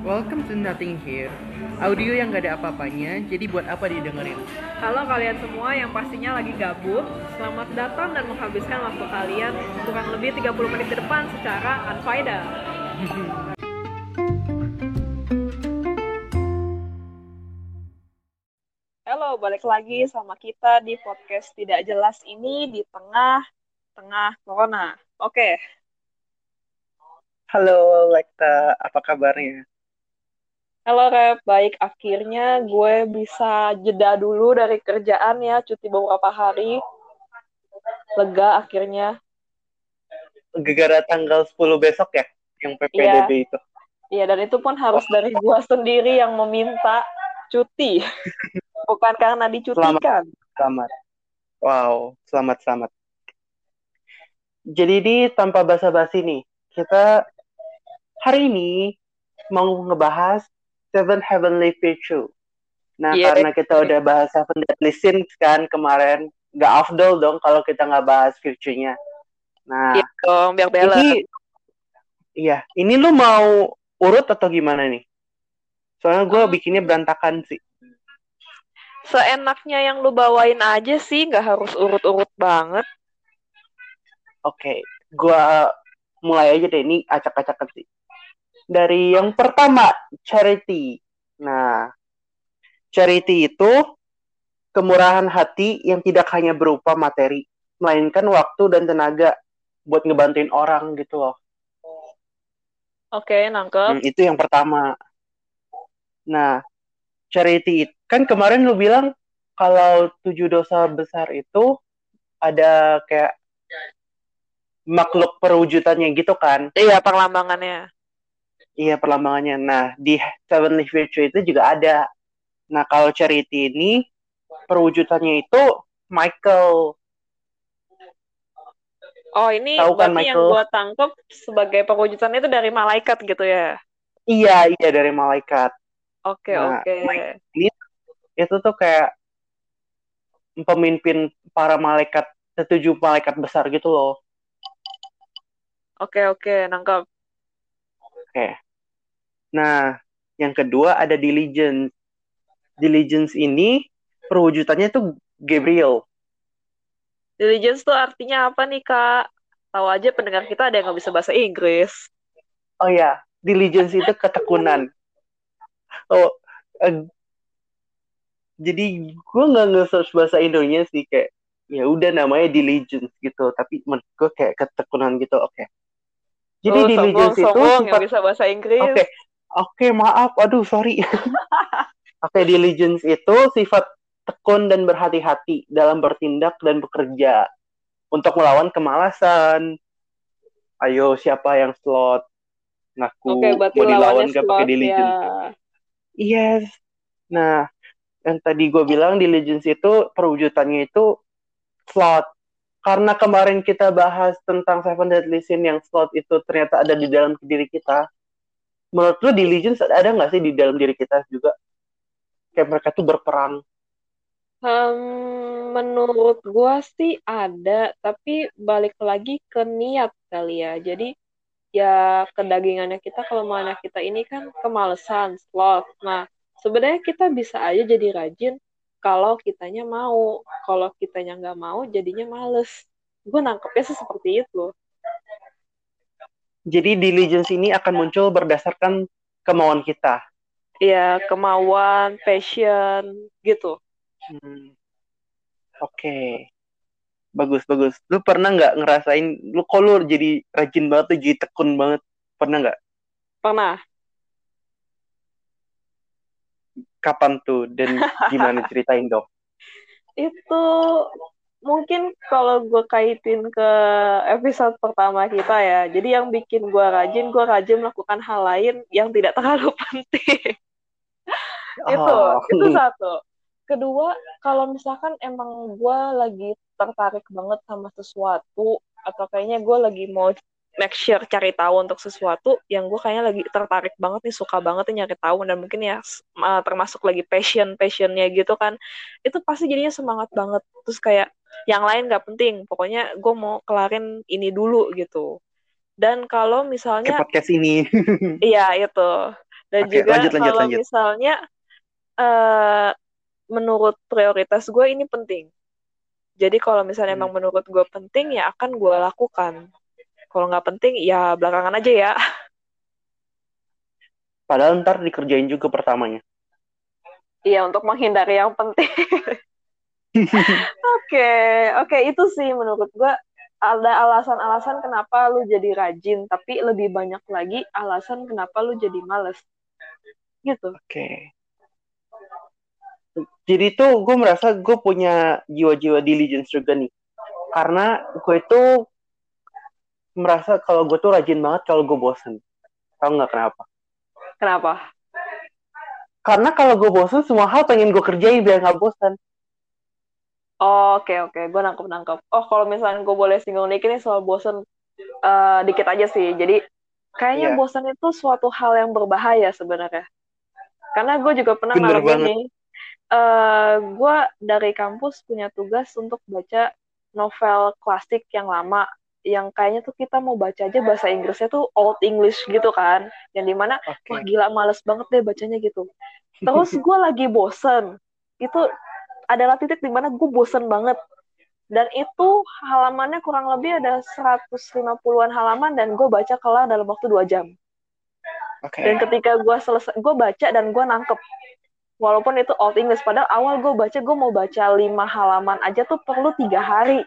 Welcome to Nothing Here. Audio yang gak ada apa-apanya, jadi buat apa didengerin? Halo kalian semua yang pastinya lagi gabut, selamat datang dan menghabiskan waktu kalian kurang lebih 30 menit ke depan secara unfaedah. Halo, balik lagi sama kita di podcast tidak jelas ini di tengah-tengah corona. Oke, Halo Lekta, apa kabarnya? Halo Rep, baik akhirnya gue bisa jeda dulu dari kerjaan ya, cuti beberapa hari. Lega akhirnya. Gegara tanggal 10 besok ya, yang PPDB itu. Iya, dan itu pun harus dari gue sendiri yang meminta cuti. Bukan karena dicutikan. Selamat. Wow, selamat-selamat. Jadi ini tanpa basa-basi nih, kita hari ini mau ngebahas Seven Heavenly Virtue. Nah, Iya. karena kita udah bahas Seven Deadly Sins kan kemarin, nggak afdol dong kalau kita nggak bahas virtue-nya. Nah, Iya dong, biar balance. ini, iya, ini lu mau urut atau gimana nih? Soalnya gue Hmm. bikinnya berantakan sih. Seenaknya yang lu bawain aja sih, nggak harus urut-urut banget. Oke, gua mulai aja deh. Ini acak-acakan sih. Dari yang pertama, charity. Nah, charity itu kemurahan hati yang tidak hanya berupa materi, melainkan waktu dan tenaga buat ngebantuin orang gitu loh. Oke, nangkep. Hmm, itu yang pertama. Nah, charity it- kan kemarin lu bilang kalau tujuh dosa besar itu ada kayak makhluk perwujudannya gitu kan. Iya, perlambangannya. Iya perlambangannya. Nah di Sevenly Virtue itu juga ada. Nah kalau Charity ini perwujudannya itu Michael. Oh, ini Tahu kan, yang gua tangkep sebagai perwujudan itu dari malaikat gitu ya? Iya iya dari malaikat. Oke, Nah, oke. Itu tuh kayak pemimpin para malaikat setuju malaikat besar gitu loh. Oke, oke, nangkep. Oke. Nah yang kedua ada Diligence. Diligence ini perwujudannya tuh Gabriel. Diligence tuh artinya apa nih, Kak? Tahu aja pendengar kita ada yang nggak bisa bahasa Inggris. Oh ya, diligence itu ketekunan. Oh, eh, jadi gue nggak nge-search bahasa Indonya sih kayak ya udah namanya diligence gitu, tapi menurut gue kayak ketekunan gitu. Oke. Jadi Oh, diligence itu sombong, yang bisa bahasa Inggris. Oke, oke maaf, aduh sorry. Oke, diligence itu sifat tekun dan berhati-hati dalam bertindak dan bekerja untuk melawan kemalasan. Ayo, siapa yang slot? Ngaku Oke, berarti mau dilawan gak pakai diligence. ya. Yes. Nah, yang tadi gue bilang diligence itu perwujudannya itu slot. Karena kemarin kita bahas tentang Seven Deadly Sin yang slot itu ternyata ada di dalam diri kita. Menurut lu diligence ada nggak sih di dalam diri kita juga? Kayak mereka tuh berperang. Hmm, menurut gua sih ada, tapi balik lagi ke niat kali ya. Jadi ya kedagingannya kita, kelemahannya kita ini kan kemalesan, sloth. Nah, sebenarnya kita bisa aja jadi rajin kalau kitanya mau. Kalau kitanya nggak mau, jadinya males. Gue nangkepnya sih seperti itu. Jadi diligence ini akan muncul berdasarkan kemauan kita. Ya, kemauan, passion, gitu. Hmm. Oke. Bagus, bagus. Lu pernah nggak ngerasain, lu kok lu jadi rajin banget tuh, jadi tekun banget. Pernah nggak? Pernah? Kapan tuh? Dan gimana ceritain dong? itu mungkin kalau gue kaitin ke episode pertama kita ya jadi yang bikin gue rajin gue rajin melakukan hal lain yang tidak terlalu penting. Itu Oh. itu satu. Kedua kalau misalkan emang gue lagi tertarik banget sama sesuatu atau kayaknya gue lagi mau make sure cari tahu untuk sesuatu yang gue kayaknya lagi tertarik banget nih suka banget nih nyari tahu dan mungkin ya termasuk lagi passion passionnya gitu kan itu pasti jadinya semangat banget. Terus kayak yang lain nggak penting pokoknya gue mau kelarin ini dulu gitu dan kalau misalnya podcast ini. Iya itu. Dan Oke, juga lanjut, lanjut, kalau lanjut. misalnya eh menurut prioritas gue ini penting. Jadi kalau misalnya Hmm. emang menurut gue penting ya akan gue lakukan. Kalau nggak penting ya belakangan aja ya. Padahal ntar dikerjain juga pertamanya. Iya untuk menghindari yang penting. Oke, oke itu sih menurut gue ada alasan-alasan kenapa lu jadi rajin, tapi lebih banyak lagi alasan kenapa lu jadi males. Gitu. Oke. Jadi tuh gue merasa gue punya jiwa-jiwa diligence juga nih. Karena gue itu merasa kalau gue tuh rajin banget kalau gue bosen. Tahu nggak kenapa? Kenapa? Karena kalau gue bosen, semua hal pengen gue kerjain biar nggak bosen. Oh, Oke oke, gue nangkep nangkep. Oh kalau misalnya gue boleh singgung dikit nih soal bosen, eh, dikit aja sih. Jadi kayaknya Iya. bosan itu suatu hal yang berbahaya sebenarnya. Karena gue juga pernah ngalamin nih. eh gue dari kampus punya tugas untuk baca novel klasik yang lama yang kayaknya tuh kita mau baca aja bahasa Inggrisnya tuh old English gitu kan yang di mana Oke. wah gila males banget deh bacanya gitu terus gue lagi bosen itu adalah titik di mana gue bosen banget. Dan itu halamannya kurang lebih ada 150-an halaman dan gue baca kelar dalam waktu dua jam. Oke. dan ketika gue selesai gue baca dan gue nangkep. Walaupun itu old English padahal awal gue baca gue mau baca lima halaman aja tuh perlu tiga hari.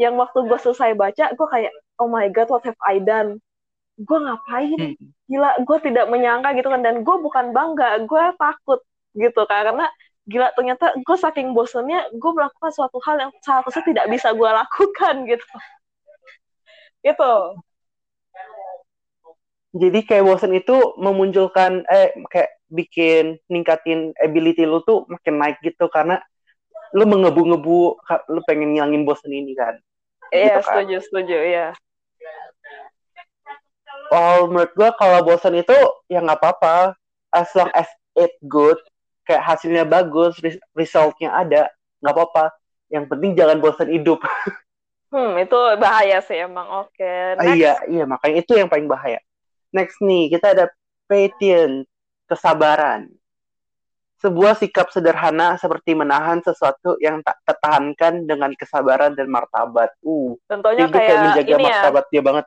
Yang waktu gue selesai baca gue kayak oh my god what have I done? Gue ngapain? Hmm. gila gue tidak menyangka gitu kan. Dan gue bukan bangga gue takut gitu karena gila ternyata gue saking bosennya gue melakukan suatu hal yang seharusnya tidak bisa gue lakukan gitu gitu Jadi kayak bosen itu memunculkan eh kayak bikin ningkatin ability lu tuh makin naik gitu karena lu mengebu-ngebu lu pengen ngilangin bosen ini kan. iya Gitu kan. setuju setuju iya Oh, menurut gua kalau bosen itu ya nggak apa-apa as long as it good kayak hasilnya bagus, res- resultnya ada, nggak apa-apa. Yang penting jangan bosen hidup. hmm itu bahaya sih emang oke Ah, next iya, iya makanya itu yang paling bahaya. Next nih, kita ada patience, kesabaran. Sebuah sikap sederhana seperti menahan sesuatu yang tak tertahankan dengan kesabaran dan martabat. Uh, tentunya kayak kayak menjaga ini ya martabat dia banget.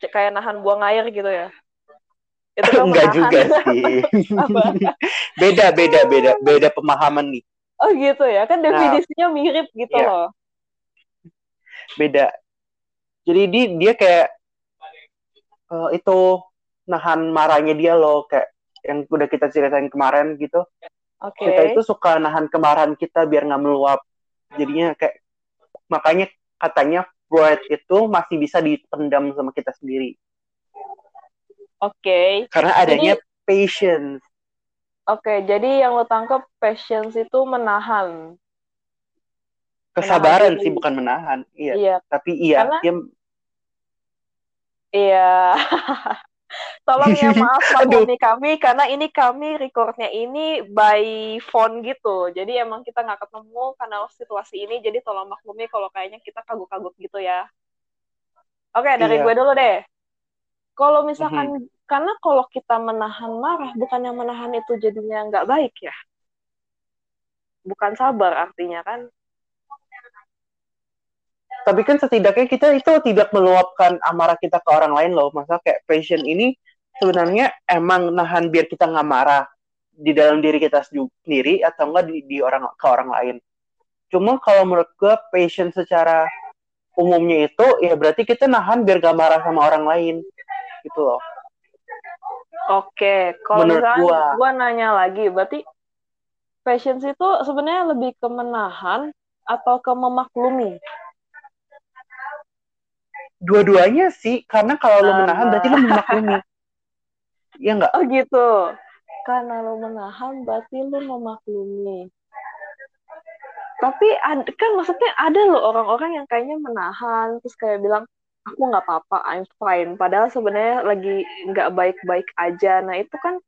kayak nahan buang air gitu ya itu kan Enggak juga sih. beda, beda, beda, beda pemahaman nih. oh gitu ya kan Nah, definisinya mirip gitu iya. loh Beda. Jadi dia, dia kayak eh, itu nahan marahnya dia loh, kayak yang udah kita ceritain kemarin gitu. oke kita itu suka nahan kemarahan kita biar nggak meluap jadinya kayak makanya katanya Freud itu masih bisa dipendam sama kita sendiri oke. Karena jadi adanya patience. Oke jadi yang lo tangkap patience itu menahan. Menahan kesabaran diri. sih bukan menahan. Iya. Iya. Tapi iya karena dia iya. Tolong ya maaf maklumi kami karena ini kami recordnya ini by phone gitu. Jadi emang kita nggak ketemu karena situasi ini. Jadi tolong maklumi kalau kayaknya kita kaguk-kaguk gitu ya. Oke dari iya. gue dulu deh. Kalau misalkan karena kalau kita menahan marah, bukan yang menahan itu jadinya nggak baik ya. Bukan sabar artinya kan. tapi kan setidaknya kita itu tidak meluapkan amarah kita ke orang lain loh masa kayak passion ini sebenarnya emang nahan biar kita nggak marah di dalam diri kita sendiri atau enggak di, di orang ke orang lain cuma kalau menurut gue passion secara umumnya itu ya berarti kita nahan biar gak marah sama orang lain gitu loh Oke, kalau misalkan gua gue nanya lagi, berarti patience itu sebenarnya lebih ke menahan atau ke memaklumi? dua-duanya sih karena kalau lo menahan berarti lo Nah, memaklumi ya nggak oh gitu. Karena lo menahan berarti lo memaklumi. Tapi kan maksudnya ada loh orang-orang yang kayaknya menahan terus kayak bilang aku nggak apa-apa, I'm fine. Padahal sebenarnya lagi nggak baik-baik aja. Nah itu kan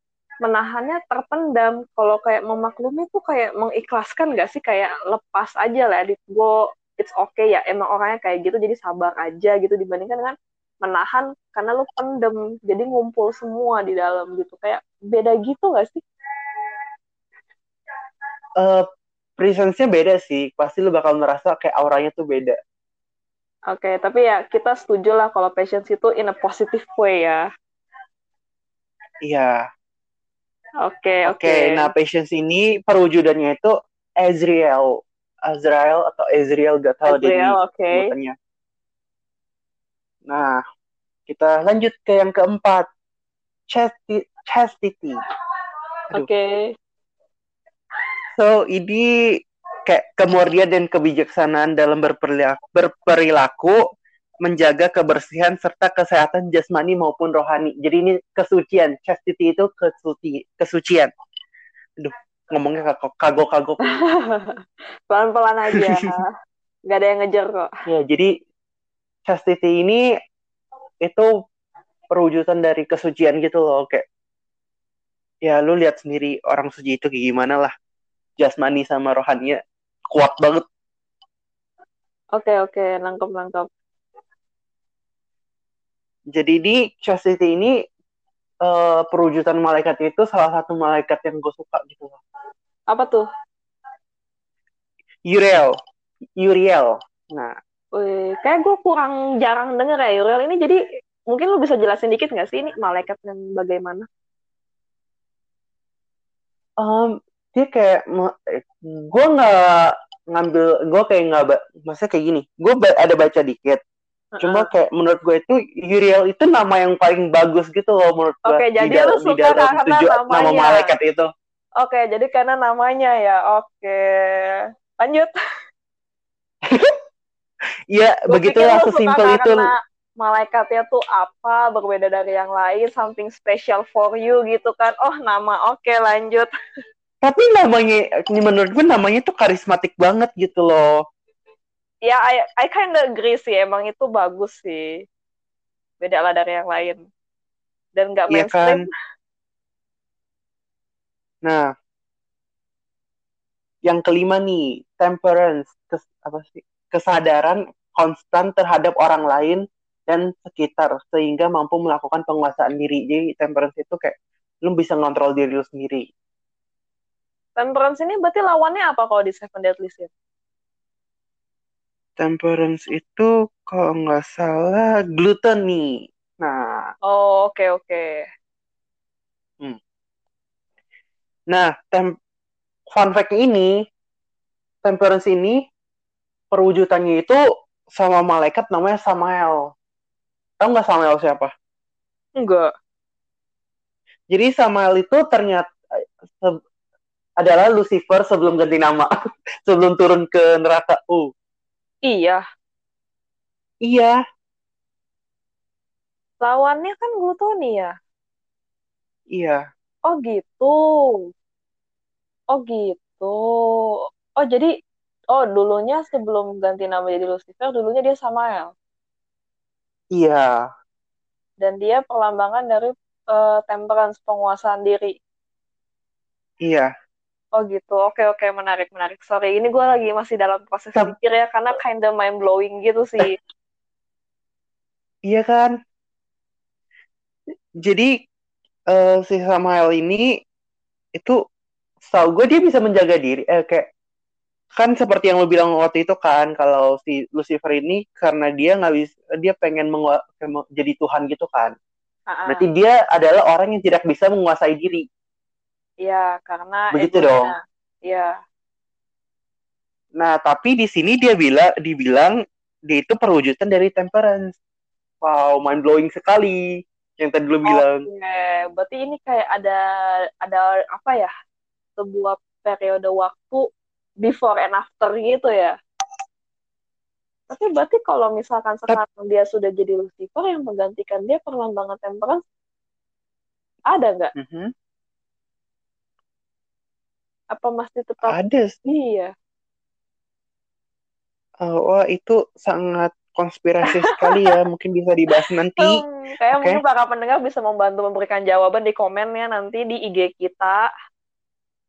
menahannya terpendam. Kalau kayak memaklumi tuh kayak mengikhlaskan nggak sih? Kayak lepas aja lah, it go, it's okay ya. Emang orangnya kayak gitu, jadi sabar aja gitu dibandingkan dengan menahan karena lu pendem jadi ngumpul semua di dalam gitu kayak beda gitu gak sih uh, presence-nya beda sih pasti lu bakal merasa kayak auranya tuh beda oke okay, tapi ya kita setuju lah kalau patience itu in a positive way ya iya oke okay, oke okay. okay, nah patience ini perwujudannya itu Ezreal Azrael atau Ezreal gak tahu Azrael, oke okay. Nah, kita lanjut ke yang keempat. Chastity. chastity. Oke. Okay. So, ini kayak kemurnian dan kebijaksanaan dalam berperilaku, berperilaku menjaga kebersihan serta kesehatan jasmani maupun rohani. Jadi ini kesucian. Chastity itu kesuci, kesucian. Aduh, ngomongnya kagok-kagok. Pelan-pelan aja. Gak ada yang ngejar kok. Ya, jadi chastity ini itu perwujudan dari kesucian gitu loh kayak ya lu lihat sendiri orang suci itu kayak gimana lah jasmani sama rohaninya kuat banget. Oke oke nangkep nangkep. Jadi di chastity ini uh, perwujudan malaikat itu salah satu malaikat yang gue suka gitu. Loh apa tuh? Uriel. Uriel. Nah. Wih, kayak gue kurang jarang denger ya Uriel. Ini jadi mungkin lu bisa jelasin dikit nggak sih ini malaikat yang bagaimana? Um, dia kayak gue nggak ngambil gue kayak nggak masa kayak gini gue ba ada baca dikit. Cuma kayak menurut gue itu Uriel itu nama yang paling bagus gitu loh menurut gue oke jadi lu suka karena namanya. nama malaikat itu. Oke jadi karena namanya ya oke. Lanjut. Iya, begitulah sesimpel itu. Malaikatnya tuh apa, berbeda dari yang lain, something special for you gitu kan. Oh, nama oke okay, lanjut. Tapi namanya, ini menurut gue namanya tuh karismatik banget gitu loh. Ya, I, I kind of agree sih, emang itu bagus sih. Beda lah dari yang lain. Dan gak iya mainstream. Kan? Nah, yang kelima nih, temperance. Kes, apa sih? kesadaran konstan terhadap orang lain dan sekitar sehingga mampu melakukan penguasaan diri. Jadi temperance itu kayak lu bisa ngontrol diri lu sendiri. Temperance ini berarti lawannya apa kalau di Seven Deadly Sin? Temperance itu kalau nggak salah gluttony. Nah. Oh oke okay, oke. Okay. Hmm. Nah, tem fun fact ini, temperance ini perwujudannya itu sama malaikat namanya Samael. Tahu nggak Samael siapa? Enggak. Jadi Samael itu ternyata adalah Lucifer sebelum ganti nama, sebelum turun ke neraka. Oh. Iya. Iya. Lawannya kan Glutoni ya? Iya. Oh gitu. Oh gitu. Oh jadi Oh, dulunya sebelum ganti nama jadi Lucifer, dulunya dia Samael. Iya. Dan dia perlambangan dari uh, temperance, penguasaan diri. Iya. Oh gitu, oke oke menarik menarik. Sorry, ini gue lagi masih dalam proses pikir ya karena kinda mind blowing gitu sih. iya kan. Jadi uh, si Samael ini itu, tau gue dia bisa menjaga diri, eh, kayak kan seperti yang lo bilang waktu itu kan kalau si Lucifer ini karena dia nggak bisa dia pengen jadi Tuhan gitu kan uh-uh. berarti dia adalah orang yang tidak bisa menguasai diri Iya karena begitu egonya. dong Iya nah tapi di sini dia bilang dibilang dia itu perwujudan dari temperance wow mind blowing sekali yang tadi lo bilang Oke, berarti ini kayak ada ada apa ya sebuah periode waktu before and after gitu ya. Tapi berarti kalau misalkan sekarang dia sudah jadi Lucifer yang menggantikan dia perlambangan temperance ada nggak? Mm -hmm. Apa masih tetap ada sih ya? Oh, wah itu sangat konspirasi sekali ya. Mungkin bisa dibahas nanti. Hmm, kayak okay. mungkin para pendengar bisa membantu memberikan jawaban di komennya nanti di IG kita.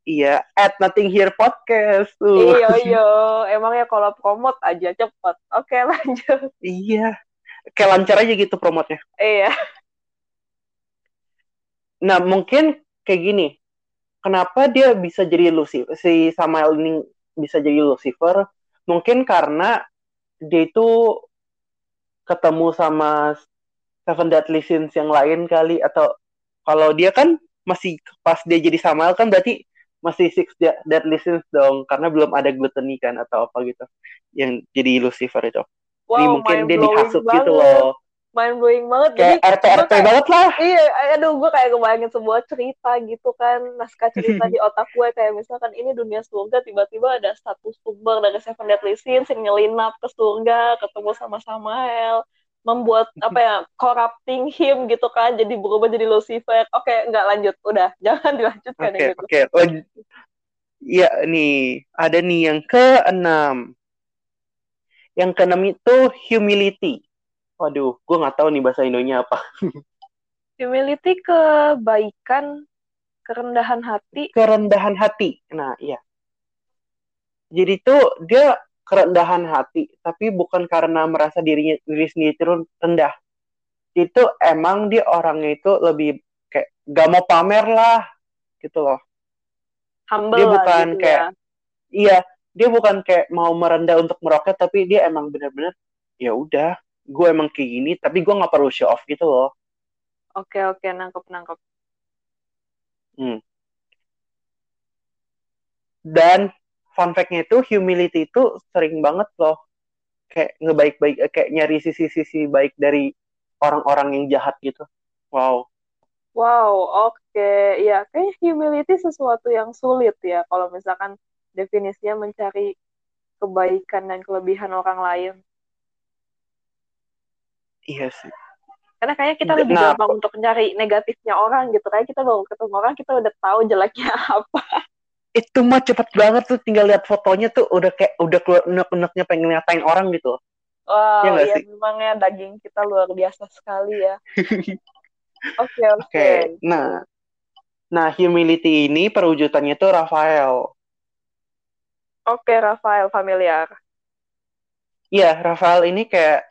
Iya, at Nothing Here Podcast. Iya, iya. Emang ya kalau promote aja cepet. Oke, lanjut. Iya. kayak lancar aja gitu promotnya. Iya. Nah, mungkin kayak gini. Kenapa dia bisa jadi Lucifer? Si Samael ini bisa jadi Lucifer? Mungkin karena dia itu ketemu sama Seven Deadly Sins yang lain kali atau kalau dia kan masih pas dia jadi Samael kan berarti masih Six Deadly Sins dong karena belum ada gluttony kan atau apa gitu yang jadi Lucifer itu. Wow, Ini mungkin dia dihasut gitu loh. Mind blowing banget. Kayak Jadi, RT RT kayak, banget lah. Iya, aduh gue kayak kebayangin sebuah cerita gitu kan, naskah cerita di otak gue kayak misalkan ini dunia surga tiba-tiba ada satu sumber dari Seven Deadly Sins yang nyelinap ke surga, ketemu sama Samael, membuat apa ya corrupting him gitu kan jadi berubah jadi Lucifer oke okay, nggak lanjut udah jangan dilanjutkan oke okay, gitu. oke okay. oh, ya nih ada nih yang keenam yang keenam itu humility waduh gue nggak tahu nih bahasa Indonya apa humility kebaikan kerendahan hati kerendahan hati nah iya jadi tuh dia kerendahan hati, tapi bukan karena merasa dirinya diri sendiri itu rendah. Itu emang dia orangnya itu lebih kayak gak mau pamer lah, gitu loh. Humble dia bukan gitu kayak ya. iya, dia bukan kayak mau merendah untuk meroket, tapi dia emang bener-bener ya udah, gue emang kayak gini, tapi gue nggak perlu show off gitu loh. Oke oke, nangkep nangkep. Hmm. Dan fun fact-nya itu humility itu sering banget loh kayak ngebaik-baik kayak nyari sisi-sisi baik dari orang-orang yang jahat gitu. Wow. Wow, oke. Okay. Ya, kayak humility sesuatu yang sulit ya kalau misalkan definisinya mencari kebaikan dan kelebihan orang lain. Iya sih. Karena kayaknya kita lebih nah, gampang untuk mencari negatifnya orang gitu. Kayak kita baru ketemu orang, kita udah tahu jeleknya apa itu mah cepet banget tuh tinggal lihat fotonya tuh udah kayak udah keluar unek-uneknya pengen ngatain orang gitu. Wow, ya, ya memangnya daging kita luar biasa sekali ya. Oke, oke. Okay, okay. Nah, nah humility ini perwujudannya tuh Rafael. Oke, okay, Rafael familiar. Iya, Rafael ini kayak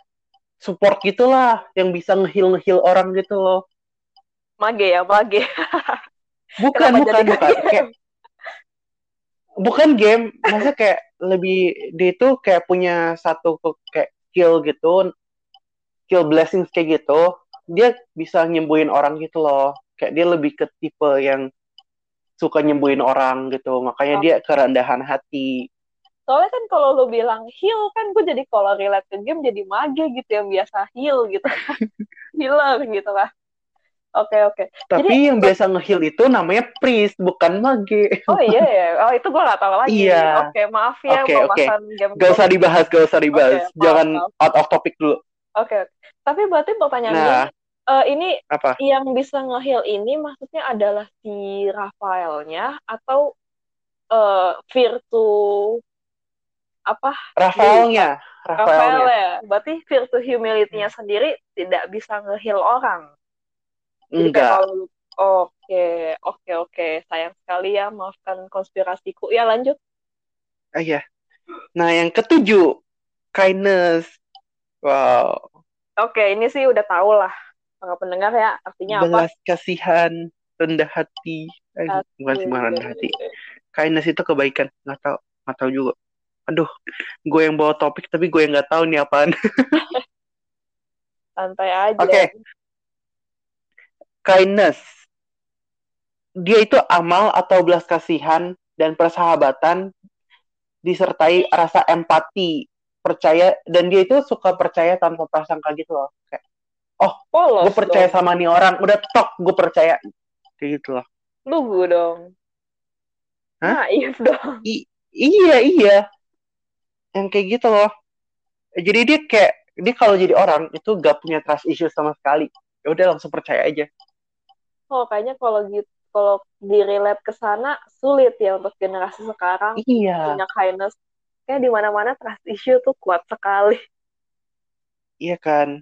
support gitulah yang bisa ngehil ngehil orang gitu loh. Mage ya, mage. bukan, bukan, bukan. Kayak bukan game maksudnya kayak lebih dia itu kayak punya satu kayak skill gitu skill blessings kayak gitu dia bisa nyembuhin orang gitu loh kayak dia lebih ke tipe yang suka nyembuhin orang gitu makanya oh. dia kerendahan hati soalnya kan kalau lo bilang heal kan gue jadi kalau relate ke game jadi mage gitu yang biasa heal gitu healer gitu lah Oke oke. Tapi Jadi, yang biasa ngehil itu namanya priest bukan mage. Oh iya ya. Oh itu gue gak tahu lagi. Iya. Oke maaf ya okay, okay. game. Gak usah dibahas, gak usah dibahas. Okay, Jangan maaf. out of topic dulu. Oke. Okay. Tapi berarti pertanyaannya nah, uh, ini apa? yang bisa ngehil ini maksudnya adalah si Rafaelnya atau uh, Virtu apa? Rafaelnya. Rafaelnya. Rafael ya. Berarti Virtu humility-nya sendiri tidak bisa ngehil orang. Enggak. Oke, oke, oke. Sayang sekali ya, maafkan konspirasiku. Ya, lanjut. Ah, iya. Nah, yang ketujuh, kindness. Wow. Oke, ini sih udah tau lah. Para pendengar ya, artinya Belas apa? Belas kasihan, rendah hati. Eh, bukan cuma rendah hati. Kindness itu kebaikan. Nggak tahu, nggak tahu juga. Aduh, gue yang bawa topik tapi gue yang nggak tahu nih apaan. Santai aja. Oke, okay kindness. Dia itu amal atau belas kasihan dan persahabatan disertai rasa empati, percaya dan dia itu suka percaya tanpa prasangka gitu loh. Kayak oh, oh gue percaya dong. sama nih orang, udah tok gue percaya kayak gitu loh. Lugu dong. Hah? Naif dong. I iya, iya. Yang kayak gitu loh. Jadi dia kayak dia kalau jadi orang itu gak punya trust issue sama sekali. Ya udah langsung percaya aja. Oh kayaknya kalau gitu kalau di relate ke sana sulit ya untuk generasi sekarang iya. punya kindness. Kayak di mana-mana trust issue tuh kuat sekali. Iya kan?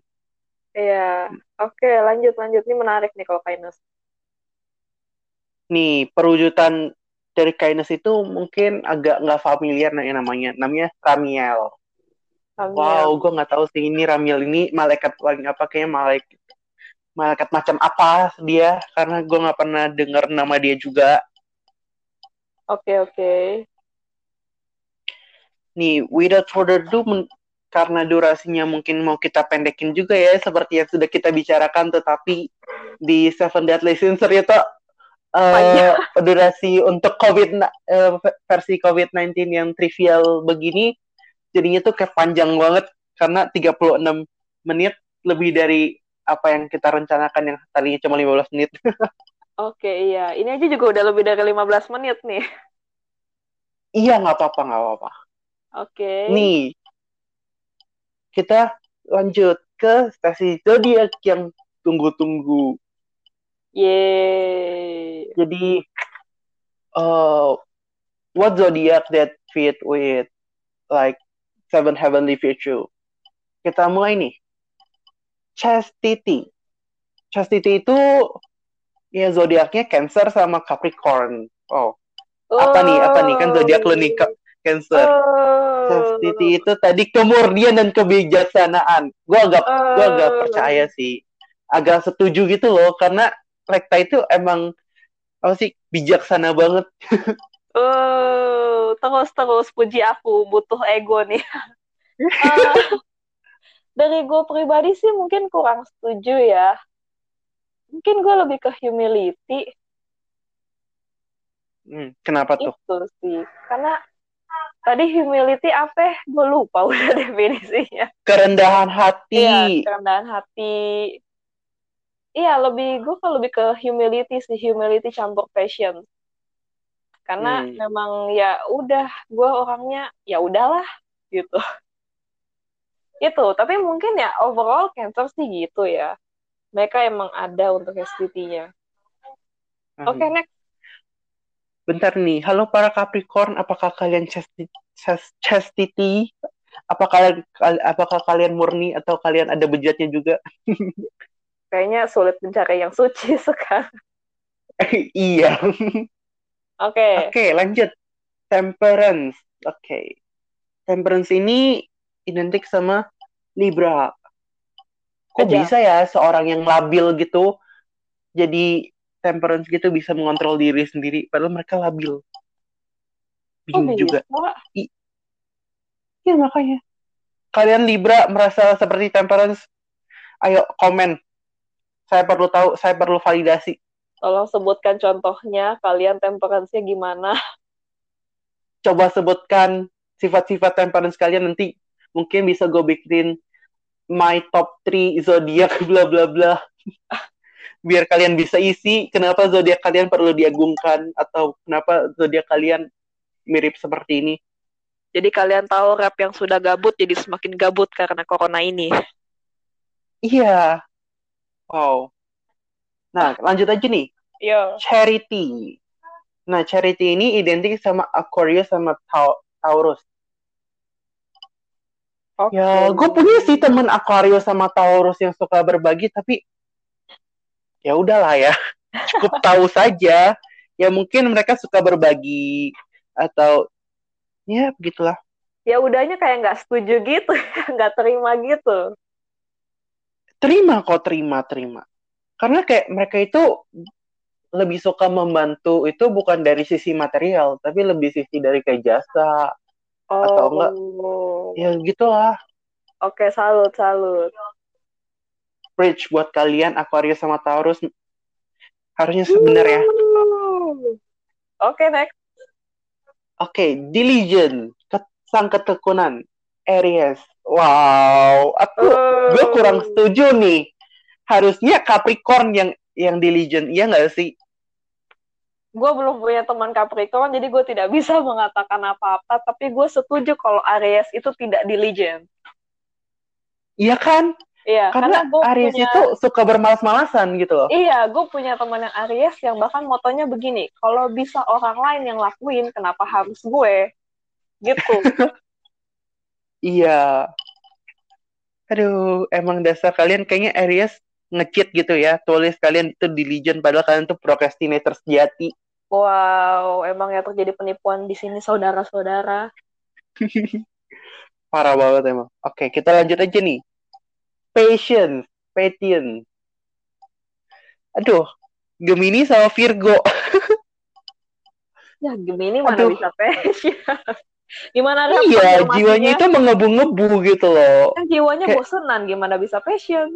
Iya. Oke lanjut lanjut. Ini menarik nih kalau kindness. Nih perwujudan dari kindness itu mungkin agak nggak familiar nih namanya namanya Ramiel Amin. Wow, gue nggak tahu sih ini Ramil ini malaikat paling apa kayaknya malaikat malaikat macam apa dia karena gue nggak pernah dengar nama dia juga. Oke, oke. Nih, without further ado, karena durasinya mungkin mau kita pendekin juga ya, seperti yang sudah kita bicarakan, tetapi di Seven Deadly Sins itu eh, Panjang. durasi untuk COVID eh, versi COVID-19 yang trivial begini, jadinya tuh kayak panjang banget karena 36 menit lebih dari apa yang kita rencanakan yang tadinya cuma 15 menit. Oke, iya. Ini aja juga udah lebih dari 15 menit nih. iya, nggak apa-apa, nggak apa-apa. Oke. Nih, kita lanjut ke stasi zodiak yang tunggu-tunggu. Yeay. Jadi, uh, what zodiac that fit with like seven heavenly virtue? Kita mulai nih. Chastity. Chastity itu ya zodiaknya Cancer sama Capricorn. Oh, apa nih? Apa nih? Kan zodiak lo nih Cancer. Oh. Chastity itu tadi kemurnian dan kebijaksanaan. Gue agak gue agak Oh. percaya sih. Agak setuju gitu loh karena Rekta itu emang apa sih bijaksana banget. Oh, terus terus puji aku butuh ego nih. Eh, dari gue pribadi sih mungkin kurang setuju ya. Mungkin gue lebih ke humility Hmm, kenapa tuh? itu sih. Karena tadi humility apa? Gue lupa udah definisinya. Kerendahan hati. Iya, kerendahan hati. Iya, lebih gue kalau lebih ke humility sih, humility campur passion. Karena Hmm. memang ya udah, gue orangnya ya udahlah gitu. Itu, tapi mungkin ya overall cancer sih gitu ya. Mereka emang ada untuk STT-nya. Hmm. Oke, next. Bentar nih, halo para Capricorn, apakah kalian chasti- chas- chastity? Apakah apakah kalian murni atau kalian ada bejatnya juga? Kayaknya sulit mencari yang suci sekarang. iya. Oke. Oke, lanjut. Temperance. Oke. Temperance ini identik sama Libra. Kok Kejam. bisa ya seorang yang labil gitu jadi temperance gitu bisa mengontrol diri sendiri padahal mereka labil. Bingung juga. bisa? Ya makanya. Kalian Libra merasa seperti temperance? Ayo komen. Saya perlu tahu, saya perlu validasi. Tolong sebutkan contohnya, kalian temperance-nya gimana? Coba sebutkan sifat-sifat temperance kalian nanti mungkin bisa gue bikin my top 3 zodiak bla bla bla. Biar kalian bisa isi kenapa zodiak kalian perlu diagungkan atau kenapa zodiak kalian mirip seperti ini. Jadi kalian tahu rap yang sudah gabut jadi semakin gabut karena corona ini. Iya. Wow. Nah, lanjut aja nih. Yo. Charity. Nah, Charity ini identik sama Aquarius sama Tau- Taurus. Oke. Ya, gue punya sih temen Aquarius sama Taurus yang suka berbagi, tapi ya udahlah ya, cukup tahu saja. Ya mungkin mereka suka berbagi atau ya begitulah. Ya udahnya kayak nggak setuju gitu, nggak terima gitu. Terima kok, terima, terima. Karena kayak mereka itu lebih suka membantu itu bukan dari sisi material, tapi lebih sisi dari kayak jasa. Atau enggak, Oh. Ya gitulah. Oke, salut, salut. Bridge buat kalian Aquarius sama Taurus harusnya sebenarnya. Oke, next. Oke, diligent, ke- sang ketekunan, Aries. Wow, aku gue kurang setuju nih. Harusnya Capricorn yang yang diligent, iya nggak sih? Gue belum punya teman Capricorn, jadi gue tidak bisa mengatakan apa-apa. Tapi gue setuju kalau Aries itu tidak diligent. Iya kan? Iya, Karena, karena Aries punya... itu suka bermalas-malasan gitu loh. Iya, gue punya teman yang Aries yang bahkan motonya begini, kalau bisa orang lain yang lakuin, kenapa harus gue? Gitu. Iya. Aduh, emang dasar kalian kayaknya Aries ngecit gitu ya. Tulis kalian itu diligent padahal kalian tuh procrastinator sejati. Wow, emang ya terjadi penipuan di sini saudara-saudara. parah banget emang. Oke, kita lanjut aja nih. Patience, patience. Aduh, Gemini sama Virgo. ya Gemini mana Aduh. bisa passion gimana iya, jiwanya itu mengebu-ngebu gitu loh. kan jiwanya Kayak- bosenan gimana bisa passion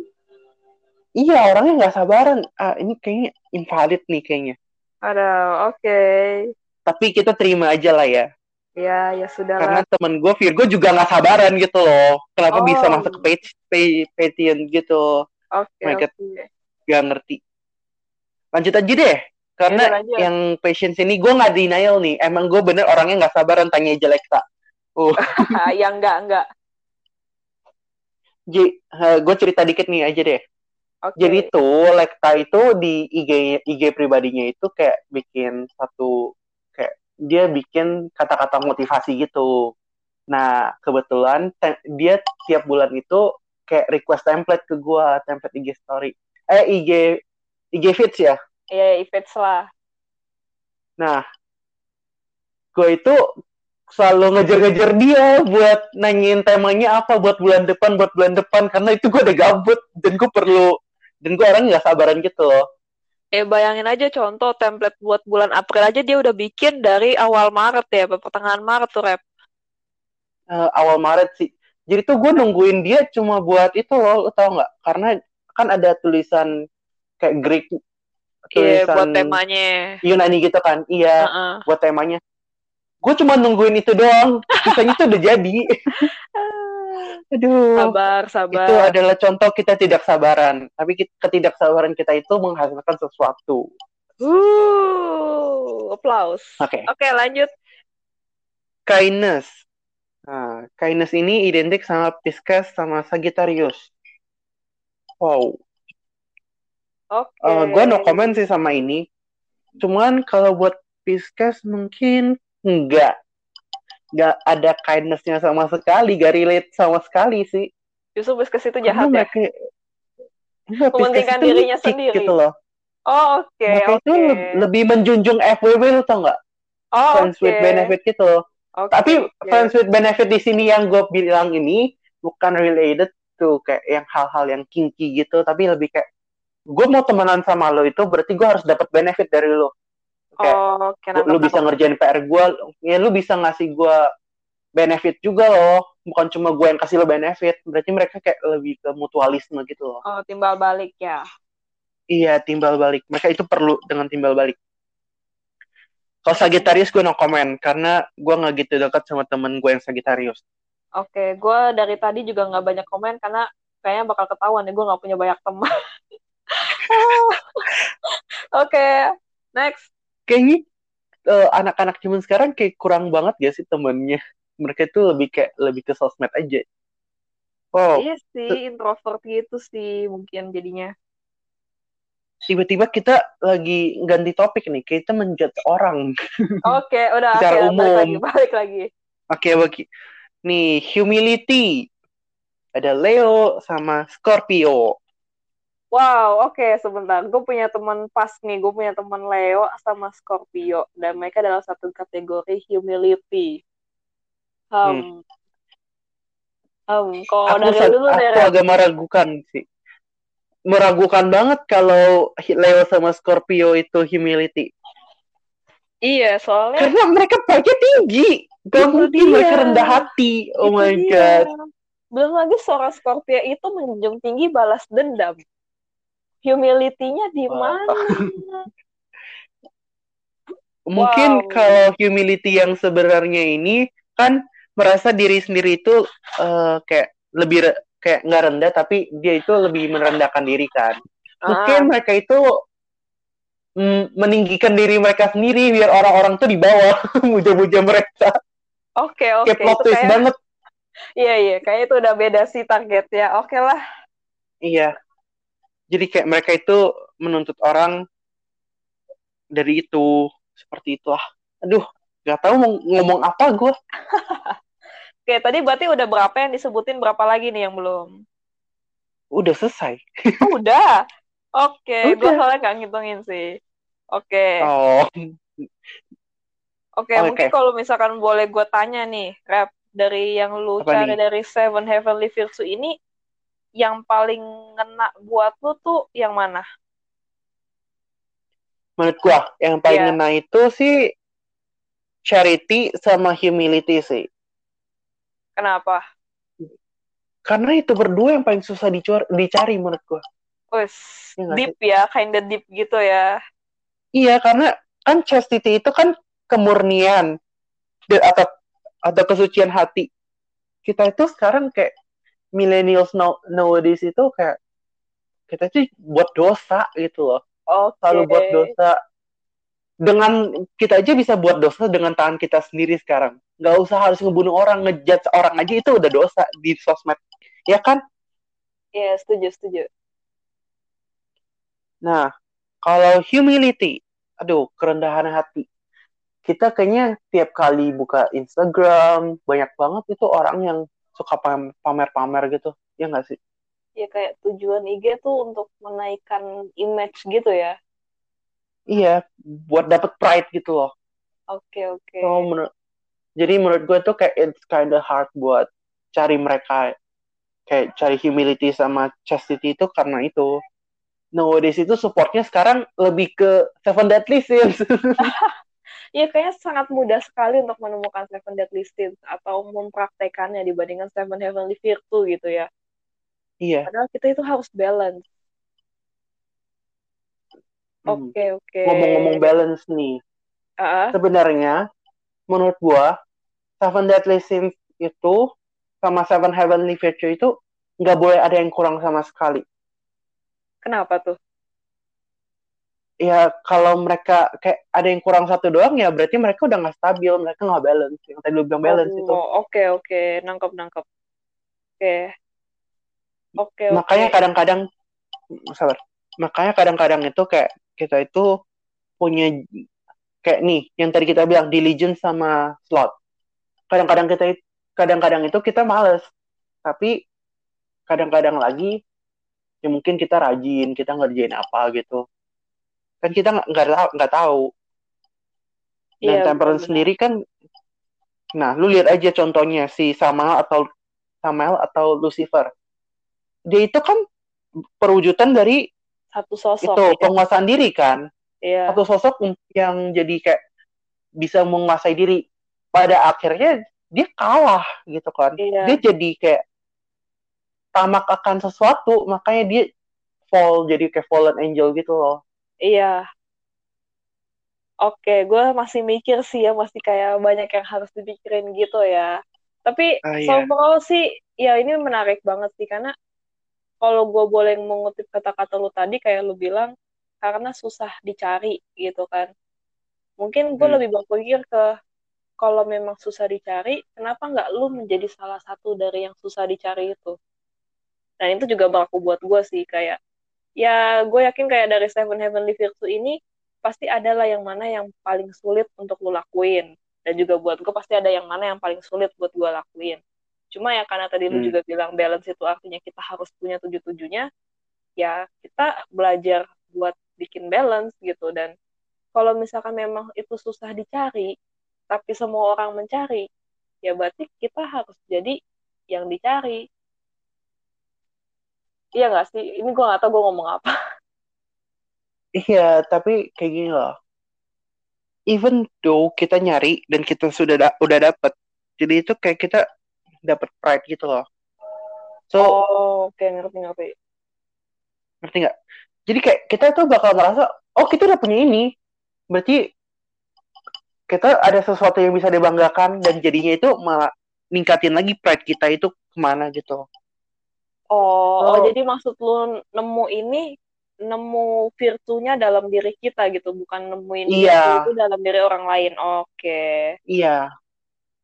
Iya, orangnya nggak sabaran. Ah, ini kayaknya invalid nih kayaknya. ada oke Tapi kita terima aja lah ya. ya ya sudah Karena temen gue Virgo juga nggak sabaran gitu loh. Kenapa Oh. bisa masuk ke page, Patreon gitu. oke my God. oke Gak ngerti. Lanjut aja deh. Karena Yaudah, lanjut. yang patience ini gue nggak denial nih. Emang gue bener orangnya nggak sabaran tanya aja Lexa. Uh, ya enggak enggak gue cerita dikit nih aja deh. oke Jadi tuh Lekta itu di IG IG pribadinya itu kayak bikin satu kayak dia bikin kata-kata motivasi gitu. Nah, kebetulan te- dia tiap bulan itu kayak request template ke gua, template IG story. Eh IG IG feeds ya. Ya Ifits lah Nah, gue itu selalu ngejar-ngejar dia buat nanyain temanya apa buat bulan depan, buat bulan depan karena itu gue udah gabut dan gue perlu dan gue orang nggak sabaran gitu loh. eh bayangin aja contoh template buat bulan April aja dia udah bikin dari awal Maret ya pertengahan Maret tuh rep Eh, awal Maret sih. Jadi tuh gue nungguin dia cuma buat itu loh, lo tau nggak? Karena kan ada tulisan kayak Greek, Iya tulisan buat temanya Yunani gitu kan? Iya, Heeh. buat temanya. Gue cuma nungguin itu doang, sisanya tuh udah jadi. Aduh. sabar sabar Itu adalah contoh kita tidak sabaran. Tapi ketidaksabaran kita itu menghasilkan sesuatu. uh applause Oke. oke lanjut Kindness. Nah, kindness ini identik sama Pisces sama Sagittarius. Wow. Oke gue no comment sih sama ini. Cuman kalau buat Pisces mungkin enggak. Enggak ada kindness-nya sama sekali. Gak relate sama sekali sih. justru Biskus itu jahat ya mereka... Enggak, Pisces Mementingkan dirinya licik sendiri. gitu loh. oh oke mereka oke itu le- lebih menjunjung FWB lu tau nggak? oh Friends oke with benefit gitu. Oke, Tapi oke. friends with benefit di sini yang gue bilang ini bukan related to kayak yang hal-hal yang kinky gitu, tapi lebih kayak gue mau temenan sama lo itu berarti gue harus dapat benefit dari lo. Kayak oh oke lu, lu bisa ngerjain PR gue, ya lu bisa ngasih gue benefit juga loh, bukan cuma gue yang kasih lo benefit. Berarti mereka kayak lebih ke mutualisme gitu loh. oh timbal balik ya Iya, timbal balik. Mereka itu perlu dengan timbal balik. Kalau Sagittarius gue no comment karena gue nggak gitu dekat sama temen gue yang Sagittarius. Oke, gue dari tadi juga nggak banyak komen karena kayaknya bakal ketahuan ya gue nggak punya banyak teman. Oke, next. Kayaknya eh, anak-anak zaman sekarang kayak kurang banget gak sih temennya? Mereka itu lebih kayak lebih ke sosmed aja. Wow, Iya sih, introvert gitu sih mungkin jadinya. tiba-tiba kita lagi ganti topik nih. Kita menjudge orang. Oke, udah oke, Secara balik umum. lagi, balik lagi. Oke, bagi nih humility. Ada Leo sama Scorpio. Wow, oke sebentar. Gue punya teman pas nih, gue punya teman Leo sama Scorpio dan mereka dalam satu kategori humility. Um, um, kalau aku, dari sa- dulu aku Rep. agak meragukan sih. Meragukan banget kalau Leo sama Scorpio itu humility. Iya, soalnya Karena mereka pride tinggi. Gak mungkin mereka rendah hati. Oh Itu my dia. god. Belum lagi seorang Scorpio itu menjunjung tinggi balas dendam. Humility-nya di mana? Mungkin Wow. kalau humility yang sebenarnya ini kan merasa diri sendiri itu eh, kayak lebih re- kayak nggak rendah tapi dia itu lebih merendahkan diri kan. Mungkin Ah, mereka itu mm, meninggikan diri mereka sendiri biar orang-orang tuh di bawah muja-muja mereka. Oke, oke. Kayak plot twist kayak, banget. iya, iya. Kayaknya itu udah beda sih targetnya. Oke lah. Iya. Jadi kayak mereka itu menuntut orang dari itu seperti itulah. Aduh, nggak tahu mau ngomong apa gue. Oke, tadi berarti udah berapa yang disebutin, berapa lagi nih yang belum? Udah selesai. Oh, udah. Oke, gue soalnya nggak ngitungin sih. Oke, Oh, oke. oke. Mungkin kalau misalkan boleh gue tanya nih, Rep, dari yang lu Apa cari nih? dari Seven Heavenly Virtue ini yang paling ngena buat lu tuh yang mana? Menurut gua yang paling Iya. ngena itu sih charity sama humility sih. Kenapa? Karena itu berdua yang paling susah dicor- dicari menurut gua. Wes, Iya nggak deep ya, kinda deep gitu ya. Iya, karena kan chastity itu kan kemurnian atau atau kesucian hati. Kita itu sekarang kayak millennials now, nowadays itu kayak kita tuh buat dosa gitu loh. Oke. Selalu buat dosa. Dengan kita aja bisa buat dosa dengan tangan kita sendiri sekarang. Nggak usah harus ngebunuh orang, ngejudge orang aja itu udah dosa di sosmed. Ya kan? Iya, setuju, setuju. Nah, kalau humility, aduh, kerendahan hati. Kita kayaknya tiap kali buka Instagram, banyak banget itu orang yang suka pam- pamer-pamer gitu. Ya nggak sih? Ya kayak tujuan IG tuh untuk menaikkan image gitu ya. Iya, buat dapet pride gitu loh. Oke, oke. So, menur- jadi menurut gue tuh kayak it's kinda hard buat cari mereka kayak cari humility sama chastity itu karena itu. Nowadays itu supportnya sekarang lebih ke Seven Deadly Sins. Iya, kayaknya sangat mudah sekali untuk menemukan Seven Deadly Sins atau mempraktekannya dibandingkan Seven Heavenly Virtue gitu ya. iya. Padahal kita itu harus balance. Hmm. Oke, oke. Ngomong-ngomong balance nih, Ah, sebenarnya menurut gua Seven Deadly Sins itu sama Seven Heavenly Virtue itu nggak boleh ada yang kurang sama sekali. kenapa tuh? Ya kalau mereka kayak ada yang kurang satu doang ya berarti mereka udah nggak stabil, mereka nggak balance. Yang tadi lu bilang balance itu. Oh, oke, oke. Nangkep, nangkep. Oke. Oke, Makanya oke. kadang-kadang sabar. Makanya kadang-kadang itu kayak kita itu punya kayak nih yang tadi kita bilang diligence sama slot. Kadang-kadang kita kadang-kadang itu kita males. Tapi kadang-kadang lagi ya mungkin kita rajin, kita ngerjain apa gitu. Kan kita nggak nggak tahu nggak tahu. Dan Iya, temperance benar-benar. sendiri kan nah lu lihat aja contohnya si Samael atau Samael atau Lucifer. Dia itu kan perwujudan dari Satu sosok. itu ya. penguasaan diri kan. Iya. Satu sosok yang jadi kayak bisa menguasai diri. Pada akhirnya dia kalah gitu kan. Iya. Dia jadi kayak tamak akan sesuatu, makanya dia fall jadi kayak fallen angel gitu loh. Iya. Oke, gue masih mikir sih ya, masih kayak banyak yang harus dipikirin gitu ya. Tapi Ah, iya. so overall sih, ya ini menarik banget sih, karena kalau gue boleh mengutip kata-kata lu tadi, kayak lu bilang, karena susah dicari gitu kan. Mungkin gue Hmm. lebih berpikir ke, kalau memang susah dicari, kenapa nggak lu menjadi salah satu dari yang susah dicari itu? Dan itu juga berlaku buat gue sih, kayak, ya gue yakin kayak dari Seven Heavenly Virtue ini, pasti ada lah yang mana yang paling sulit untuk lu lakuin. Dan juga buat gue pasti ada yang mana yang paling sulit buat gue lakuin. Cuma ya karena tadi lu Hmm. juga bilang balance itu artinya kita harus punya tujuh-tujuhnya, ya kita belajar buat bikin balance gitu. Dan kalau misalkan memang itu susah dicari, tapi semua orang mencari, ya berarti kita harus jadi yang dicari. Iya gak sih? Ini gue gak tau gue ngomong apa. Iya, tapi kayak gini loh. Even though kita nyari dan kita sudah da- udah dapet, jadi itu kayak kita dapet pride gitu loh. So, Oh, oke ngerti-ngerti. ngerti nggak? Jadi kayak kita tuh bakal merasa, oh kita udah punya ini, berarti kita ada sesuatu yang bisa dibanggakan dan jadinya itu malah ningkatin lagi pride kita itu ke mana gitu. Oh, oh, Oh. jadi maksud lu nemu ini nemu virtunya dalam diri kita gitu, bukan nemuin Iya. virtu itu dalam diri orang lain. Oke. Iya,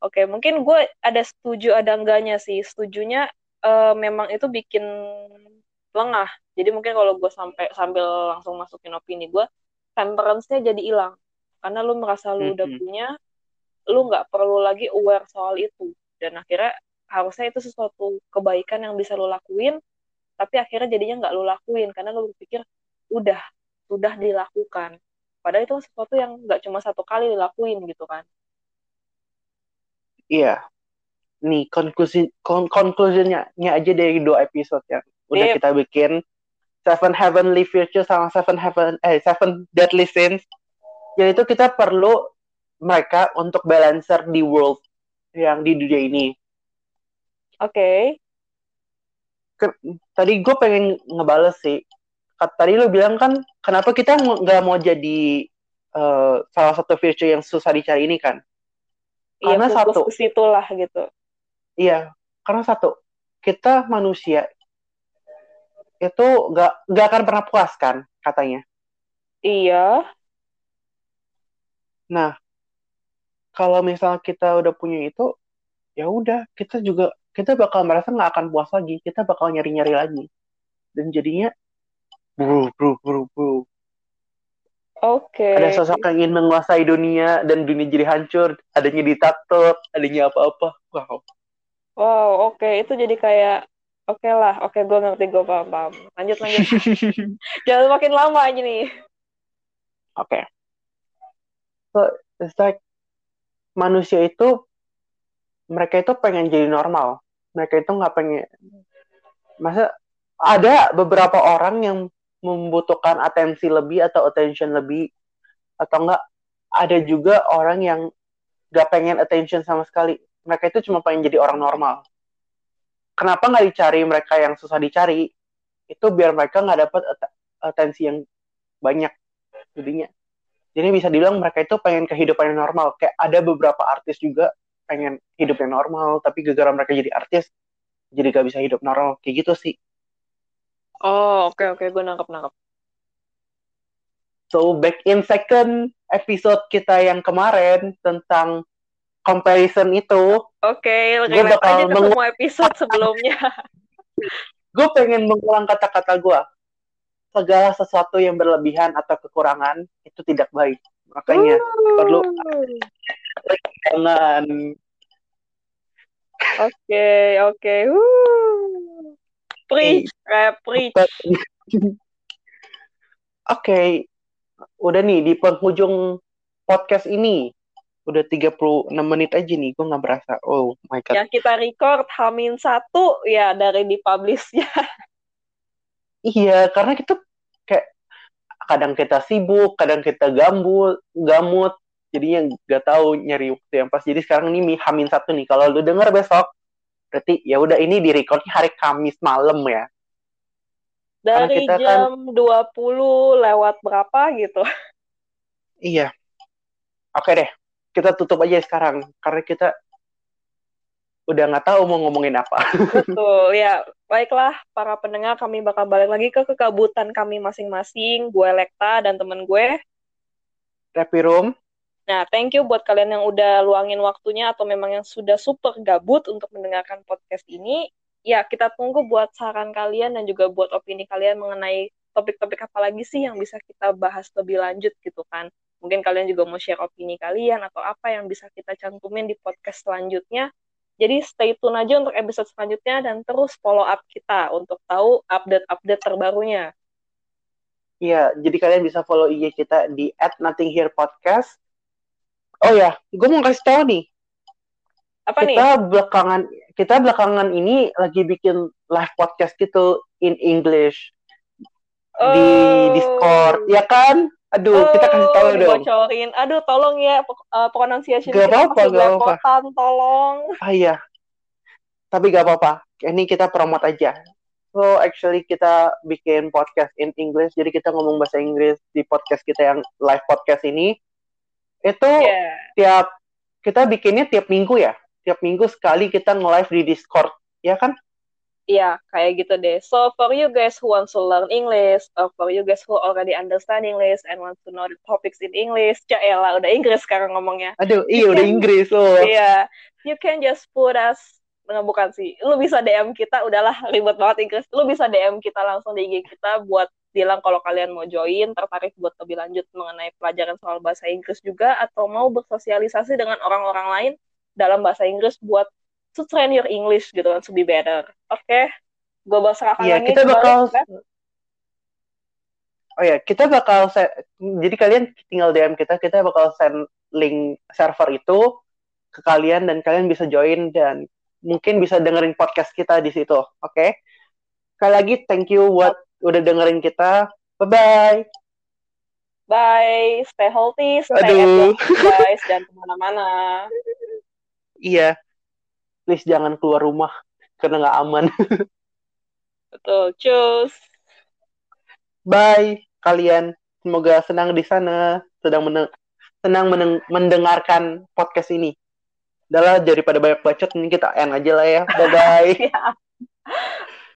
Oke, mungkin gue ada setuju ada enggaknya sih. Setujunya eh, memang itu bikin lengah. Jadi mungkin kalau gue sampai sambil langsung masukin opini gue, temperance-nya jadi hilang. Karena lu merasa lu udah Mhm. punya, lu nggak perlu lagi aware soal itu. Dan akhirnya harusnya itu sesuatu kebaikan yang bisa lu lakuin, tapi akhirnya jadinya nggak lu lakuin karena lu berpikir udah sudah dilakukan. Padahal itu sesuatu yang nggak cuma satu kali dilakuin gitu kan. iya. nih konklusi kon konklusinya aja dari dua episode yang udah kita bikin Seven Heavenly Virtues sama Seven Heaven eh Seven Deadly Sins yaitu kita perlu mereka untuk balancer di world yang di dunia ini Oke. Ke- tadi gue pengen ngebales sih tadi lu bilang kan kenapa kita ng- nggak mau jadi eh, salah satu virtue yang susah dicari ini kan Iya, Karena satu. ke situ lah gitu. Iya, karena satu, kita manusia itu nggak nggak akan pernah puas kan katanya. Iya. Nah, kalau misalnya kita udah punya itu, ya udah kita juga kita bakal merasa nggak akan puas lagi, kita bakal nyari-nyari lagi, dan jadinya bro bro bro bro. Oke. Ada sosok yang ingin menguasai dunia dan dunia jadi hancur, adanya diktator, adanya apa-apa. Wow. Wow, oke. Itu jadi kayak oke lah. Oke, gue ngerti, gue paham, paham. Lanjut, lanjut. Jangan makin lama aja nih. Oke. So, it's like manusia itu mereka itu pengen jadi normal. Mereka itu nggak pengen. Masa ada beberapa orang yang membutuhkan atensi lebih atau attention lebih atau enggak ada juga orang yang nggak pengen attention sama sekali. Mereka itu cuma pengen jadi orang normal. Kenapa nggak dicari mereka yang susah dicari? Itu biar mereka nggak dapat at- atensi yang banyak jadinya. Jadi bisa dibilang mereka itu pengen kehidupan yang normal. Kayak ada beberapa artis juga pengen hidup yang normal, tapi gara-gara mereka jadi artis, jadi gak bisa hidup normal. Kayak gitu sih. Oh, oke, oke. Gue nangkep, nangkep. So, back in second episode kita yang kemarin tentang comparison itu, Oke, Gua relate bakal aja semua episode sebelumnya. gue pengen mengulang kata-kata gue. Segala sesuatu yang berlebihan atau kekurangan itu tidak baik. Makanya perlu jangan Oke, oke. Preach, preach. Oke, udah nih di penghujung podcast ini. Udah 36 menit aja nih, gue nggak berasa. Oh my god. Yang kita record Hamin satu ya dari dipublishnya. Iya, karena kita kayak kadang kita sibuk, kadang kita gambut, gamut, jadinya nggak tahu nyari waktu yang pas. Jadi sekarang ini mi- Hamin satu nih. Kalau lu denger besok, berarti ya udah ini di recordnya hari Kamis malam ya. Dari kita kan- jam 20 lewat berapa gitu. Iya. Oke deh, kita tutup aja sekarang karena kita udah nggak tahu mau ngomongin apa. Betul, ya. Baiklah, para pendengar, kami bakal balik lagi ke kekabutan kami masing-masing. Gue Lekta dan temen gue. Happy Room. Nah, thank you buat kalian yang udah luangin waktunya atau memang yang sudah super gabut untuk mendengarkan podcast ini. Ya, kita tunggu buat saran kalian dan juga buat opini kalian mengenai topik-topik apa lagi sih yang bisa kita bahas lebih lanjut gitu kan. Mungkin kalian juga mau share opini kalian atau apa yang bisa kita cantumin di podcast selanjutnya. Jadi stay tune aja untuk episode selanjutnya dan terus follow up kita untuk tahu update-update terbarunya. Iya, jadi kalian bisa follow IG kita di @nothingherepodcast. Oh ya, gue mau kasih tahu nih, Apa nih? kita belakangan kita belakangan ini lagi bikin live podcast gitu in English di Oh. Discord, ya kan? Aduh, kita kasih tahu Oh, dong. dibocorin. Aduh, tolong ya uh, pronunciation Gak apa-apa, gak apa-apa. tolong. Ah iya, tapi gak apa-apa. Ini kita promote aja. So actually kita bikin podcast in English, jadi kita ngomong bahasa Inggris di podcast kita yang live podcast ini. Itu Yeah. tiap kita bikinnya tiap minggu ya, tiap minggu sekali kita nge-live di Discord, ya kan? Iya, kayak gitu deh. So, for you guys who want to learn English, or for you guys who already understand English and want to know the topics in English, ya elah, udah Inggris sekarang ngomongnya. Aduh, iya udah Inggris loh. Iya, you can just put us, nggak bukan sih, lu bisa DM kita, udahlah ribet banget Inggris, lu bisa DM kita langsung di IG kita buat bilang kalau kalian mau join, tertarik buat lebih lanjut mengenai pelajaran soal bahasa Inggris juga, atau mau bersosialisasi dengan orang-orang lain dalam bahasa Inggris buat to train your English gitu kan, to be better. Oke, gue serahkan Iya, lagi kita kembali bakal ke- Oh ya, kita bakal jadi kalian tinggal DM kita, kita bakal send link server itu ke kalian dan kalian bisa join dan mungkin bisa dengerin podcast kita di situ. Oke. Okay? Sekali lagi thank you buat udah dengerin kita. Bye bye. Bye, stay healthy, stay Aduh. guys, dan ke mana-mana. Iya, please jangan keluar rumah karena nggak aman. Betul, cus. Bye kalian. Semoga senang di sana, sedang meneng senang meneng mendengarkan podcast ini. Adalah daripada banyak bacot, ini kita end aja lah ya. Bye bye.